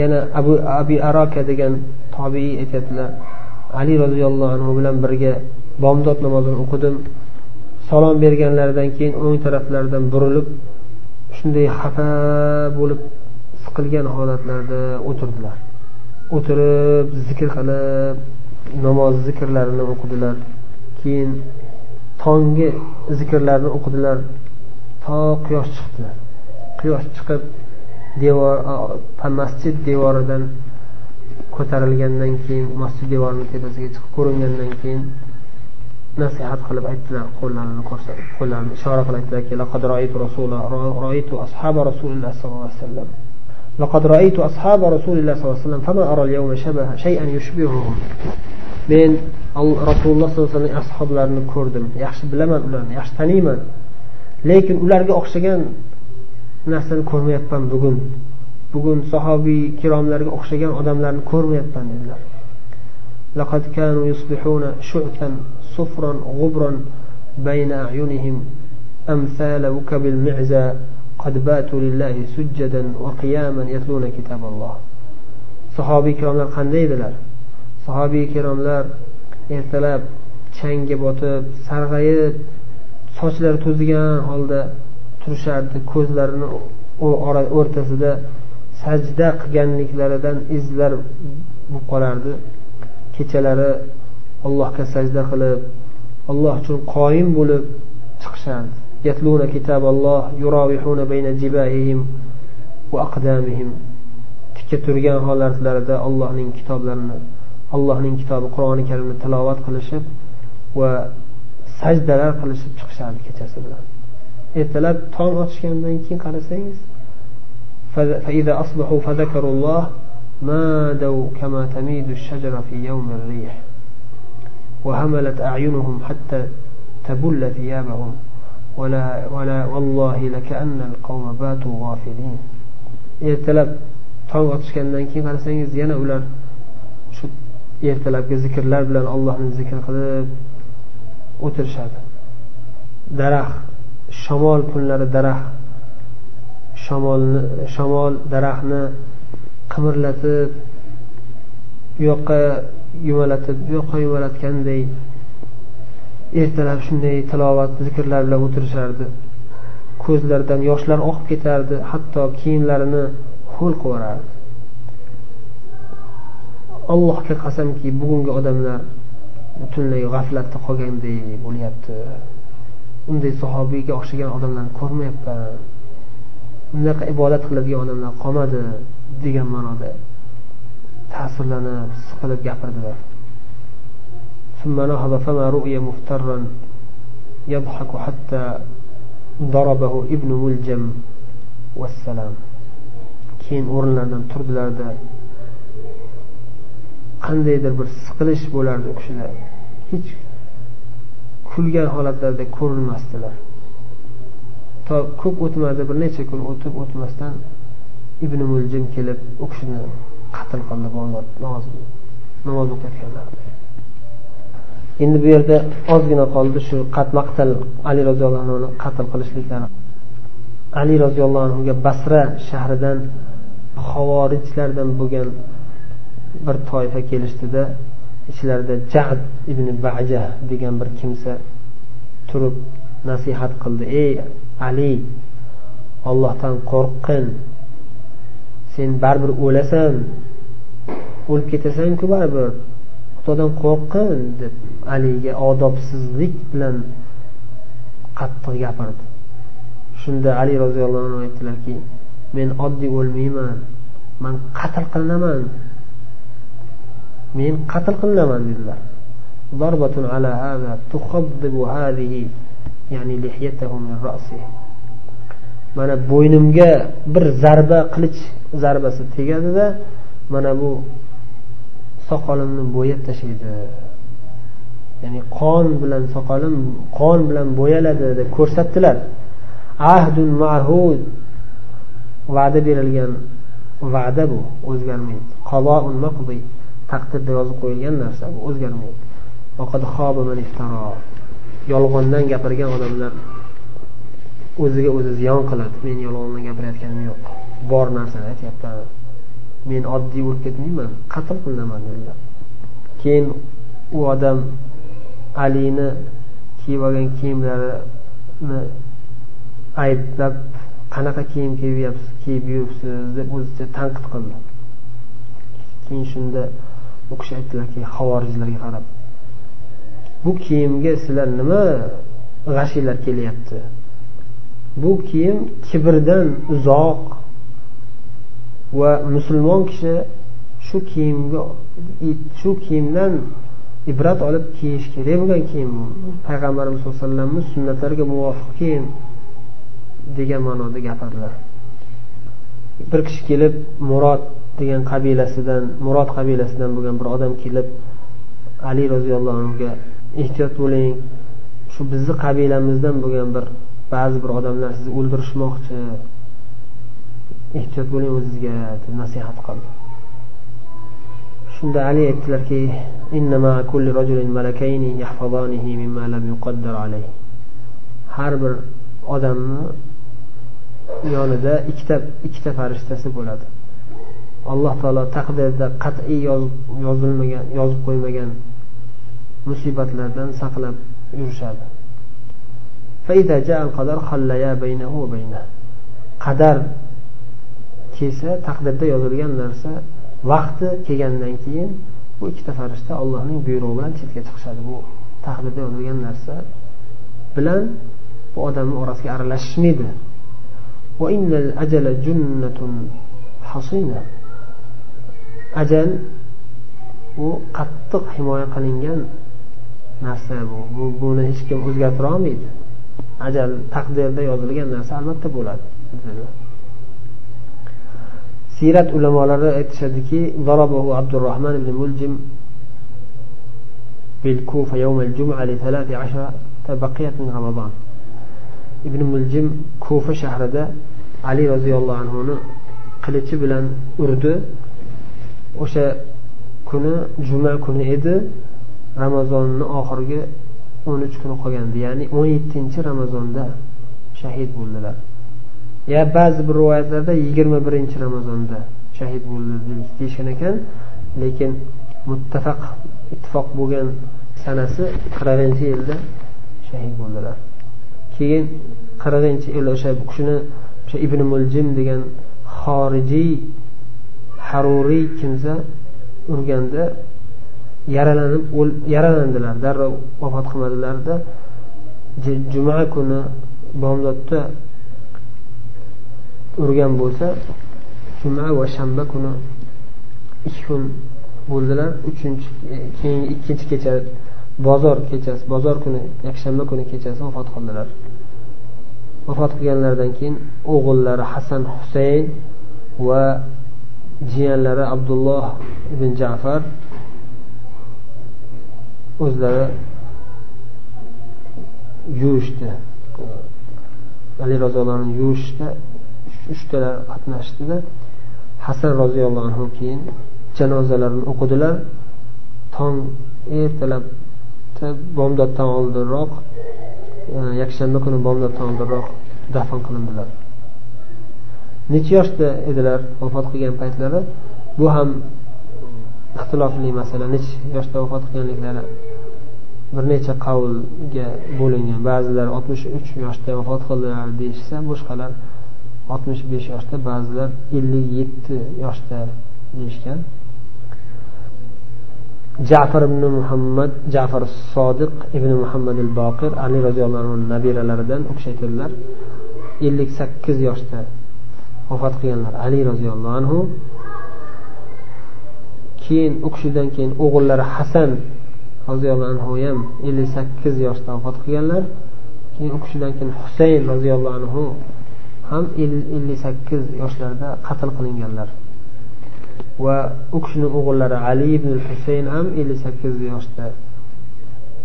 yana abu abi aroka degan tobiiy aytyaptilar ali roziyallohu anhu bilan birga bomdod namozini o'qidim. Salom berganlaridan keyin o'ng taraflaridan burilib shunday xafa bo'lib siqilgan holatlarda o'tirdilar. O'tirib zikr qilib namoz zikrlarini o'qidilar. Keyin tonggi zikrlarni o'qidilar. To quyosh chiqdi quyosh chiqib devor masjid devoridan ko'tarilgandan keyin masjid devorining tepasiga chiqib ko'ringandan keyin nasihat qilib aytdilar qo'llarini ko'rsatib qo'llarini ishora qilib aytdilarki laqad roitu rasula roitu ashaba rasulilloh sollallohu alayhi vasallam لقد رأيت أصحاب رسول الله صلى الله عليه وسلم فما أرى اليوم شبه شيئا يشبههم men rasululloh sollallohu alayhi vasallam ashoblarini ko'rdim yaxshi bilaman ularni yaxshi taniyman lekin ularga o'xshagan narsani ko'rmayapman bugun bugun sahobiy kiromlarga o'xshagan odamlarni ko'rmayapman dedilar لقد كانوا يصبحون شعثا صفرا غبرا بين أعينهم أمثال وكب المعزى قد باتوا لله سجدا وقياما يتلون كتاب الله sahobiy ikromlar qanday edilar sahobiy ikromlar ertalab changga botib sarg'ayib sochlari to'zigan holda turishardi ko'zlarini o'rtasida sajda qilganliklaridan izlar bo'lib qolardi. Kechalari allohga sajda qilib alloh uchun qoyim bo'lib chiqishardi. Yatluna kitaballoh yurovihuna bayna jibaihim va aqdamihim. Tikka turgan holatlarida allohning kitoblarini allohning kitobi qur'oni karimni tilovat qilishib va sajdalar qilishib chiqishardi kechasi bilan. Ertalab tong otishgandan keyin qarasangiz فإذا أصبحوا فذكروا الله مادوا كما تميد الشجرة في يوم الريح وهملت أعينهم حتى تبل ثيابهم ولا ولا والله لكأن القوم باتوا غافلين ertalab tong otishgandan keyin qarasangiz yana ular shu ertalabki zikrlar bilan allohni zikr qilib o'tirishadi daraxt shamol kunlari daraxt shamolni shamol daraxtni qimirlatib u yoqqa yumalatib bu yoqqa yumalatganday ertalab shunday tilovat zikrlar bilan o'tirishardi. Ko'zlaridan yoshlar oqib ketardi hatto kiyimlarini ho'l qilib allohga qasamki bugungi odamlar butunlay g'aflatda qolganday bo'lyapti. unday sahobiyga o'xshagan odamlarni ko'rmayapman unaqa ibodat qiladigan odamlar qolmadi degan ma'noda ta'sirlanib siqilib gapirdilar ثم نهض فما رؤي مفترا يضحك حتى ضربه ابن ملجم والسلام keyin o'rinlaridan turdilarda qandaydir bir siqilish bo'lardi u kishida hech kulgan holatlarida ko'rinmasdilar. To ko'p o'tmadi bir necha kun o'tib o'tmasdan ibn muljim kelib u kishini qatl qildi namoz o'qiyotganlar. Endi bu yerda ozgina qoldi shu maqtal ali roziyallohu anhuni qatl qilishliklari. Ali roziyallohu anhuga basra shahridan havorijlardan bo'lgan bir toifa kelishdida ichlarida jad ibn baja degan bir kimsa turib nasihat qildi. Ey ali ollohdan qo'rqqin sen baribir o'lasan. O'lib ketasanku baribir. Xudodan qo'rqqin deb aliga odobsizlik bilan qattiq gapirdi. Shunda ali roziyallohu anhu aytdilarki men oddiy o'lmayman. Man qatl qilinaman. men qatl qilinaman dedilar ضربة على هذا تخضب هذه يعني لحيته من رأسه mana bo'ynimga bir zarba qilich zarbasi tegadida mana bu soqolimni bo'yab tashlaydi ya'ni qon bilan soqolim qon bilan bo'yaladi deb ko'rsatdilar ahdun mahud va'da berilgan va'da bu o'zgarmaydi qaloun maqdi Taqdirda yozib qo'yilgan narsa bu o'zgarmaydi. Yolg'ondan gapirgan odamlar o'ziga o'zi ziyon qiladi. Men yolg'ondan gapirayotganim yo'q. Bor narsani aytyapman. Men oddiy o'lib ketmayman qatl qilinaman dedilar. Keyin u odam alini kiyib olgan kiyimlarini ayblab qanaqa kiyim kiyyapsiz kiyib yuribsiz deb o'zicha tanqid qildi. Keyin shunda u kishi aytdilarki havorijlarga qarab bu kiyimga sizlar nima g'ashinglar kelyapti? Bu kiyim kibrdan uzoq va musulmon kishi shu kiyimga shu kiyimdan ibrat olib kiyish kerak bo'lgan kiyim. Payg'ambarimiz sallallohu alayhi vasallamni sunnatlariga muvofiq kiyim degan ma'noda gapirdilar. Bir kishi kelib murod degan qabilasidan murod qabilasidan bo'lgan bir odam kelib ali roziyallohu anhuga ehtiyot bo'ling. Shu bizni qabilamizdan bo'lgan bir ba'zi bir odamlar sizni o'ldirishmoqchi. Ehtiyot bo'ling o'zizga deb nasihat qildi. Shunda ali aytdilarki har bir odamni yonida ikkita ikkita farishtasi bo'ladi. Alloh taolo taqdirda qat'iy yozilmagan yozib qo'ymagan musibatlardan saqlab yurishadi qadar kelsa taqdirda yozilgan narsa vaqti kelgandan keyin bu ikkita farishta allohning buyrug'i bilan chetga chiqishadi. Bu taqdirda yozilgan narsa bilan bu odamni orasiga aralashishmaydi. ajal u qattiq himoya qilingan narsa bu buni hech kim o'zgartira olmaydi ajal taqdirda yozilgan narsa albatta bo'ladi siyrat ulamolari aytishadiki abdurahmon ibn muljim بالكوفة يوم الجمعة لثلاث عشرة بقيت من رمضان ibn muljim kufa shahrida ali roziyallohu anhuni qilichi bilan urdi O'sha kuni juma kuni edi. Ramazonni oxirgi o'n uch kuni qolgandi. Ya'ni o'n yettinchi ramazonda shahid bo'ldilar. Ya ba'zi bir rivoyatlarda yigirma birinchi ramazonda shahid bo'ldi deyishgan ekan. Lekin muttafaq ittifoq bo'lgan sanasi qirqinchi yilda shahid bo'ldilar. Keyin qirqinchi yil o'sha bu kishini o'sha ibn muljim degan xorijiy haruriy kimsa urganda yaralanib yaralandilar. Darrov vafot qilmadilarda juma kuni bomdodda urgan bo'lsa juma va shanba kuni ikki kun bo'ldilar. Uchinchi e, keyingi ikkinchi kecha bozor kechasi bozor kuni yakshanba kuni kechasi vafot qildilar. Vafot qilganlaridan keyin o'g'illari hasan husayn va jiyanlari abdulloh ibn jafar o'zlari yuvishdi ali roziyallohu anhu yuvishda uchtalar qatnashdida hasan roziyallohu anhu keyin janozalarini o'qidilar. Tong ertalab bomdoddan oldinroq e, yakshanba kuni bomdoddan oldinroq dafn qilindilar. Necha yoshda edilar vafot qilgan paytlari? Bu ham ixtilofli masala. Necha yoshda vafot qilganliklari bir necha qavlga bo'lingan. Ba'zilar oltmish uch yoshda vafot qildilar deyishsa boshqalar oltmish besh yoshda ba'zilar ellik yetti yoshda deyishgan. Jafar ibn muhammad jafar sodiq ibn muhammad al boqir ali roziyallohu anhu nabiralaridan u kishi aytadilar ellik sakkiz yoshda vafot qilganlar. Ali roziyallohu anhu. Keyin u kishidan keyin o'g'illari hasan roziyallohu anhu ham ellik sakkiz yoshda vafot qilganlar. Keyin u kishidan keyin husayn roziyallohu anhu ham ellik sakkiz yoshlarida qatl qilinganlar. Va u kishini o'g'illari ali ibn husayn ham ellik sakkiz yoshda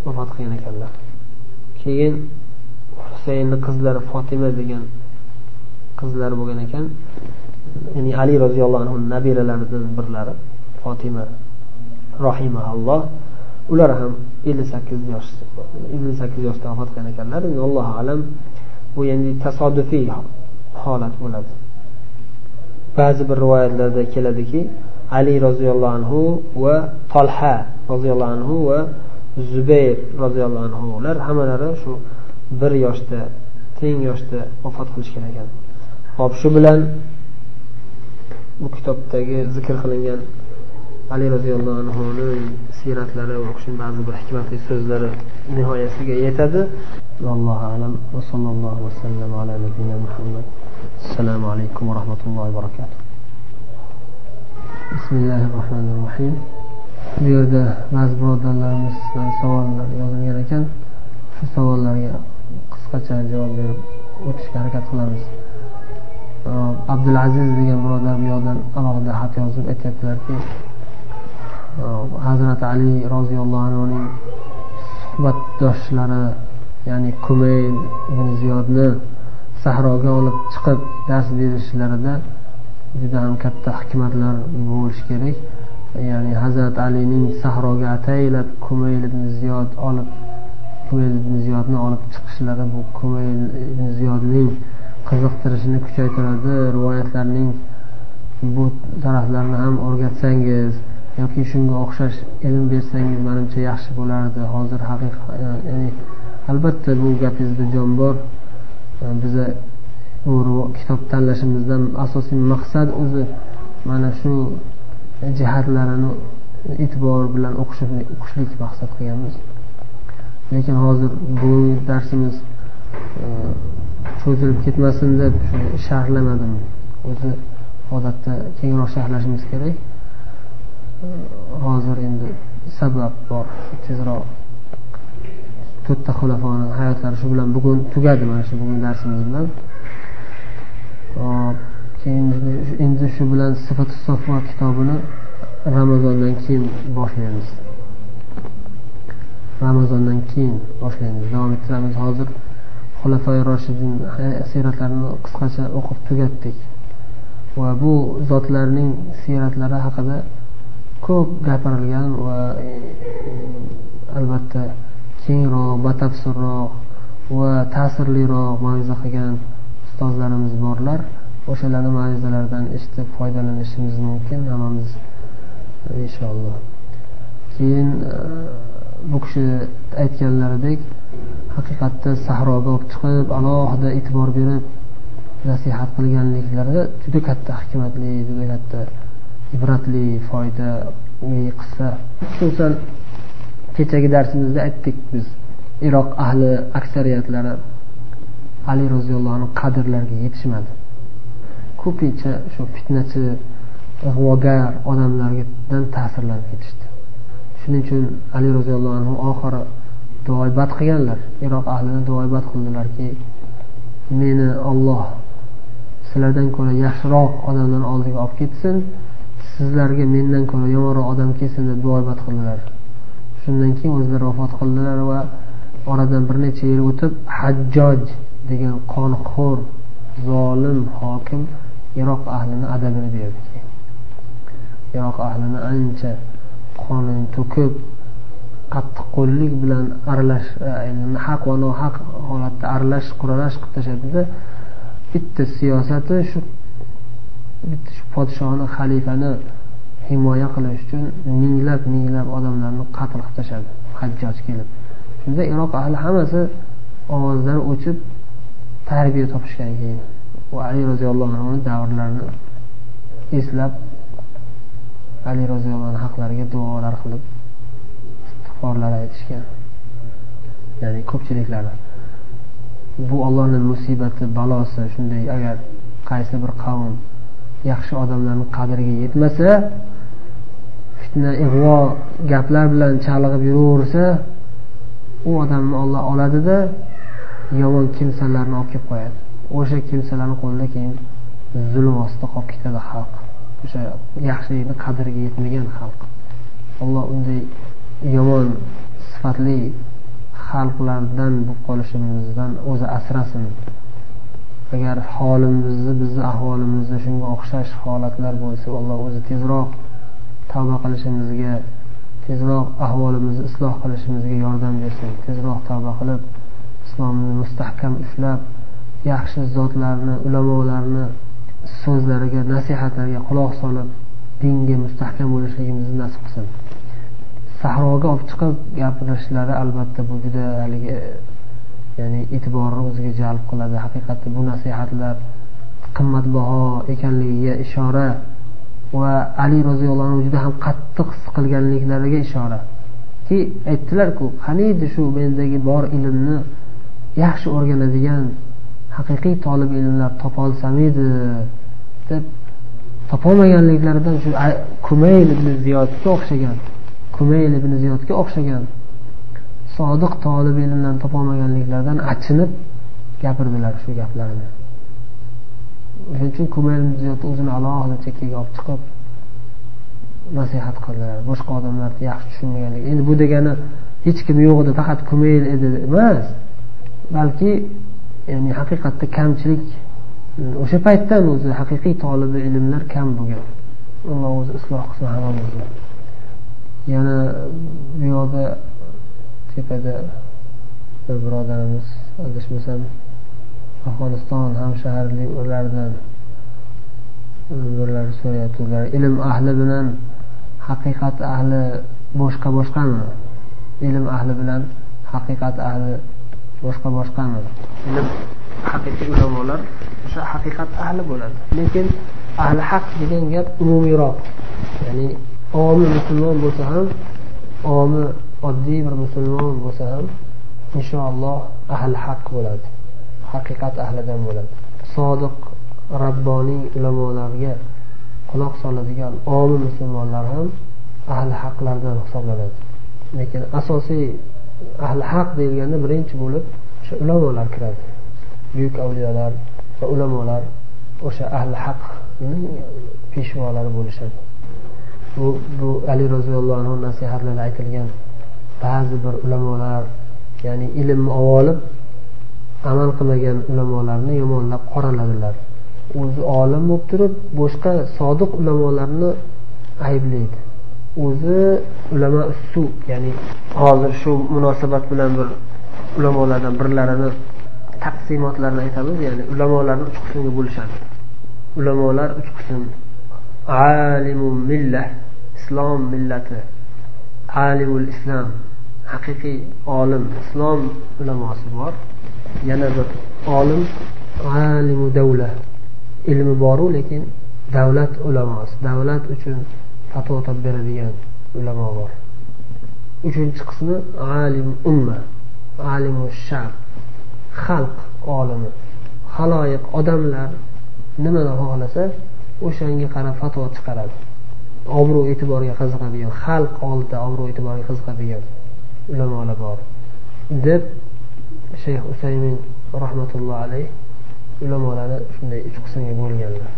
vafot qilgan ekanlar. Keyin husaynni qizlari fotima degan qizlari bo'lgan ekan. Ya'ni ali roziyallohu anhu nabiralaridan birlari fotima rohimaulloh ular ham ellik sakkiz yosh ellik sakkiz yoshda vafot qilgan ekanlar. Endi allohu alam bu endi tasodifiy holat bo'ladi. Ba'zi bir rivoyatlarda keladiki ali roziyallohu anhu va tolha roziyallohu anhu va zubayr roziyallohu anhu ular hammalari shu bir yoshda teng yoshda vafot qilishgan ekan. Hop shu bilan bu kitobdagi zikr qilingan ali roziyallohu anhuni siyratlari va ba'zi bir hikmatli so'zlari nihoyasiga yetadi. Allohu alam va sallallohu vasallam ala nabiyina muhammad. Assalomu alaykum va rahmatullohi va barakatuh. Bismillahi rohmanir rohim bu yerda ba'zi birodarlarimizdan savollar yozilgan ekan. Shu savollarga qisqacha javob berib o'tishga harakat qilamiz. Ehm, abdulaziz degan birodar bu yoqdan alohida xat yozib aytyaptilarki ehm, hazrati ali roziyallohu anhuning suhbatdoshlari ya'ni kumayl ibn ziyodni sahroga olib chiqib dars berishlarida juda ham katta hikmatlar bo'lishi kerak. Ya'ni hazrati alining sahroga ataylab kumayl ibn ziyod olib kumayl ibn ziyodni olib chiqishlari bu kumayl ibn ziyodning qiziqtirishini kuchaytiradi rivoyatlarning bu taraflarini ham o'rgatsangiz yoki shunga o'xshash ilm bersangiz manimcha yaxshi bo'lardi. Hozir haqiqat e, ya'ni albatta bu gapingizda jon bor. E, biza bu kitob tanlashimizdan asosiy maqsad o'zi mana shu jihatlarini e'tibor bilan o'qishlik maqsad qilganmiz. Lekin hozir bugungi darsimiz cho'zilib ketmasin deb sharhlamadim o'zi odatda kengroq sharhlashimiz kerak. Hozir endi sabab bor tezroq to'rtta xulafoni hayotlari shu bilan bugun tugadi mana shu bugun darsimiz bilan hop keyin endi shu bilan sifat sofo kitobini ramazondan keyin boshlaymiz. Ramazondan keyin boshlaymiz. Davom ettiramiz hozir. Xulafoi roshidin siyratlarini qisqacha o'qib tugatdik. Va bu zotlarning siyratlari haqida ko'p gapirilgan va e, albatta kengroq batafsilroq va ta'sirliroq mav'iza qilgan ustozlarimiz borlar. O'shalarni mav'izalaridan eshitib foydalanishimiz mumkin hammamiz inshaalloh. Keyin e, e, bu kishi aytganlaridek haqiqatda sahroga olib chiqib alohida e'tibor berib nasihat qilganliklari juda katta hikmatli juda katta ibratli foydali qissa. Xususan kechagi darsimizda aytdik biz iroq ahli aksariyatlari ali roziyallohu anhu qadrlarga yetishmadi. Ko'pincha shu fitnachi ig'vogar odamlardan ta'sirlanib ketishdi. Shuning uchun ali roziyallohu anhu oxiri duoibat qilganlar. Iroq ahlini duoibat qildilarki meni olloh sizlardan ko'ra yaxshiroq odamlarni oldiga olib ketsin sizlarga mendan ko'ra yomonroq odam kelsin deb duoibat qildilar. Shundan keyin o'zlari vafot qildilar va oradan bir necha yil o'tib hajjoj degan qonxo'r zolim hokim iroq ahlini adabini berdi. Iroq ahlini ancha qonini to'kib qattiqqo'llik bilan aralash e, haq va nohaq holatda aralash quralash qilib tashladida bitta siyosati shu bitta shu podshohni xalifani himoya qilish uchun minglab minglab odamlarni qatl qilib tashladi hajjoj kelib. Shunda iroq ahli hammasi ovozlari o'chib tarbiya topishgan keyin va ali roziyallohu anhuni davrlarini eslab ali roziyallohu anhu haqlariga duolar qilib istig'forlar aytishgan. Ya'ni ko'pchiliklari bu ollohni musibati balosi shunday agar qaysi bir qavm yaxshi odamlarni qadriga yetmasa fitna ig'vo gaplar bilan chalg'ib yuraversa u odamni olloh oladida yomon kimsalarni olib kelib qo'yadi. O'sha kimsalarni qo'lida keyin zulm ostida qolib ketadi xalq. O'sha yaxshilikni qadriga yetmagan xalq. Alloh unday yomon sifatli xalqlardan bo'lib qolishimizdan o'zi asrasin. Agar holimizni bizni ahvolimizda shunga o'xshash holatlar bo'lsa alloh o'zi tezroq tavba qilishimizga tezroq ahvolimizni isloh qilishimizga yordam bersin. Tezroq tavba qilib islomni mustahkam ushlab yaxshi zotlarni ulamolarni so'zlariga nasihatlariga quloq solib dinga mustahkam bo'lishligimizni nasib qilsin. Sahroga olib chiqib gapirishlari albatta bu juda haligi ya'ni e'tiborni o'ziga jalb qiladi. Haqiqatda bu nasihatlar qimmatbaho ekanligiga ishora va ali roziyallohu anhu juda ham qattiq his qilganliklariga ishora. Ki aytdilarku qaniydi shu mendagi bor ilmni yaxshi o'rganadigan haqiqiy tolib ilmlar topolsam edi deb topolmaganliklaridan shu kumayl ibn ziyodga o'xshagan kumayl ibn ziyodga o'xshagan sodiq tolib ilmlarni topolmaganliklaridan achinib gapirdilar shu gaplarni. O'shaning uchun kumayl ibn ziyod o'zini alohida chekkaga olib chiqib nasihat qildilar. Boshqa odamlarni yaxshi tushunmaganlik endi bu degani hech kim yo'q edi faqat kumayl edi emas balki ya'ni haqiqatda kamchilik o'sha paytdan o'zi haqiqiy tolibi ilmlar kam bo'lgan. Alloh o'zi isloh qilsin hammamizni. Yana bu yoqda tepada bir birodarimiz adashmasam afg'oniston hamshaharliklaridan birlari so'rayaptilar ilm ahli bilan haqiqat ahli boshqa boshqami ilm ahli bilan haqiqat ahli boshqa boshqa ilm haqiqiy ulamolar o'sha haqiqat ahli bo'ladi. Lekin ahli haq degan gap umumiyroq ya'ni omi musulmon bo'lsa ham omi oddiy bir musulmon bo'lsa ham inshaalloh ahli haq bo'ladi. Haqiqat ahlidan bo'ladi. Sodiq rabboniy ulamolarga quloq soladigan omi musulmonlar ham ahli haqlardan hisoblanadi. Lekin asosiy ahli haq deyilganda birinchi bo'lib o'sha ulamolar kiradi. Buyuk avliyolar va ulamolar o'sha ahli haqning peshvolari bo'lishadi. Bu bu ali roziyallohu anhu nasihatlarida aytilgan ba'zi bir ulamolar ya'ni ilmni olib amal qilmagan ulamolarni yomonlab qoraladilar. O'zi olim bo'lib turib boshqa sodiq ulamolarni ayblaydi. O'zi ulamo su ya'ni hozir shu munosabat bilan bir ulamolardan birlarini taqsimotlarini aytamiz ya'ni ulamolarni uch qismga bo'lishadi. Ulamolar uch qism. Alimu millah islom millati alimul islom haqiqiy olim islom ulamosi bor. Yana bir olim alimu davla ilmi boru lekin davlat ulamosi. Davlat uchun fatvo topib beradigan ulamo bor. Uchinchi qismi alim umma alimu shab xalq olimi. Haloyiq odamlar nimani xohlasa o'shanga qarab fatvo chiqaradi. Obro' e'tiborga qiziqadigan xalq oldida obro' e'tiborga qiziqadigan ulamolar bor deb shayx usaymin rahmatullohi alayh ulamolarni shunday uch qismga bo'lganlar.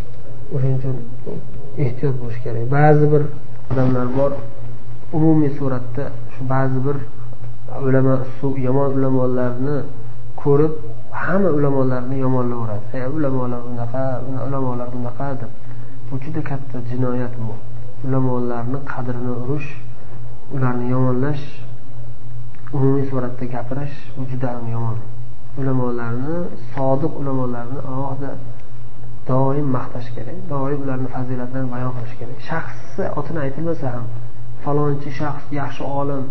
O'shaning uchun ehtiyot bo'lish kerak. Ba'zi bir odamlar bor umumiy suratda shu ba'zi bir ulamo yomon ulamolarni ko'rib hamma ulamolarni yomonlayveradi. E ulamolar unaqa ulamolar bunaqa deb. Bu juda katta jinoyat bu. Ulamolarni qadrini urish ularni yomonlash umumiy suratda gapirish bu juda ham yomon. Ulamolarni sodiq ulamolarni alohida doim maqtash kerak doim ularni fazilatlarini bayon qilish kerak. Shaxsi otini aytilmasa ham falonchi shaxs yaxshi olim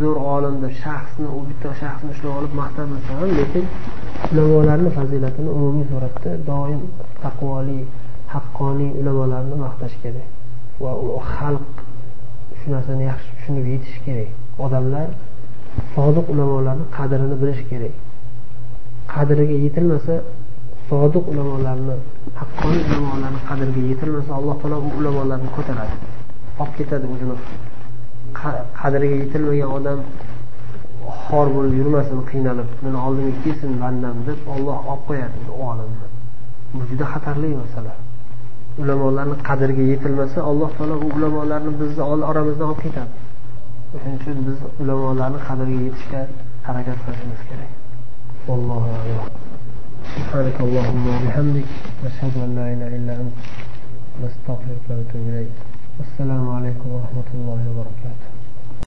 zo'r olim deb shaxsni u bitta shaxsni ushlab olib maqtamasa ham lekin ulamolarni fazilatini umumiy suratda doim taqvoli haqqoniy ulamolarni maqtash kerak. Va xalq shu narsani yaxshi tushunib yetishi kerak. Odamlar sodiq ulamolarni qadrini bilish kerak. Qadriga yetilmasa sodiq ulamolarni haqqoniy ulamolarni qadriga yetilmasa alloh taolo u ulamolarni ko'taradi. Olib ketadi o'zini qadriga yetilmagan odam xor bo'lib yurmasin qiynalib meni oldimga kelsin bandam deb olloh olib qo'yadi u olimni bu juda xatarli masala. Ulamolarni qadriga yetilmasa alloh taolo u ulamolarni bizni oramizdan olib ketadi. Shuning uchun biz ulamolarni qadriga yetishga harakat qilishimiz kerak. Allohu alam. سبحانك اللهم وبحمدك نشهد أن لا إله إلا أنت نستغفرك ونتوب إليك. والسلام عليكم ورحمة الله وبركاته.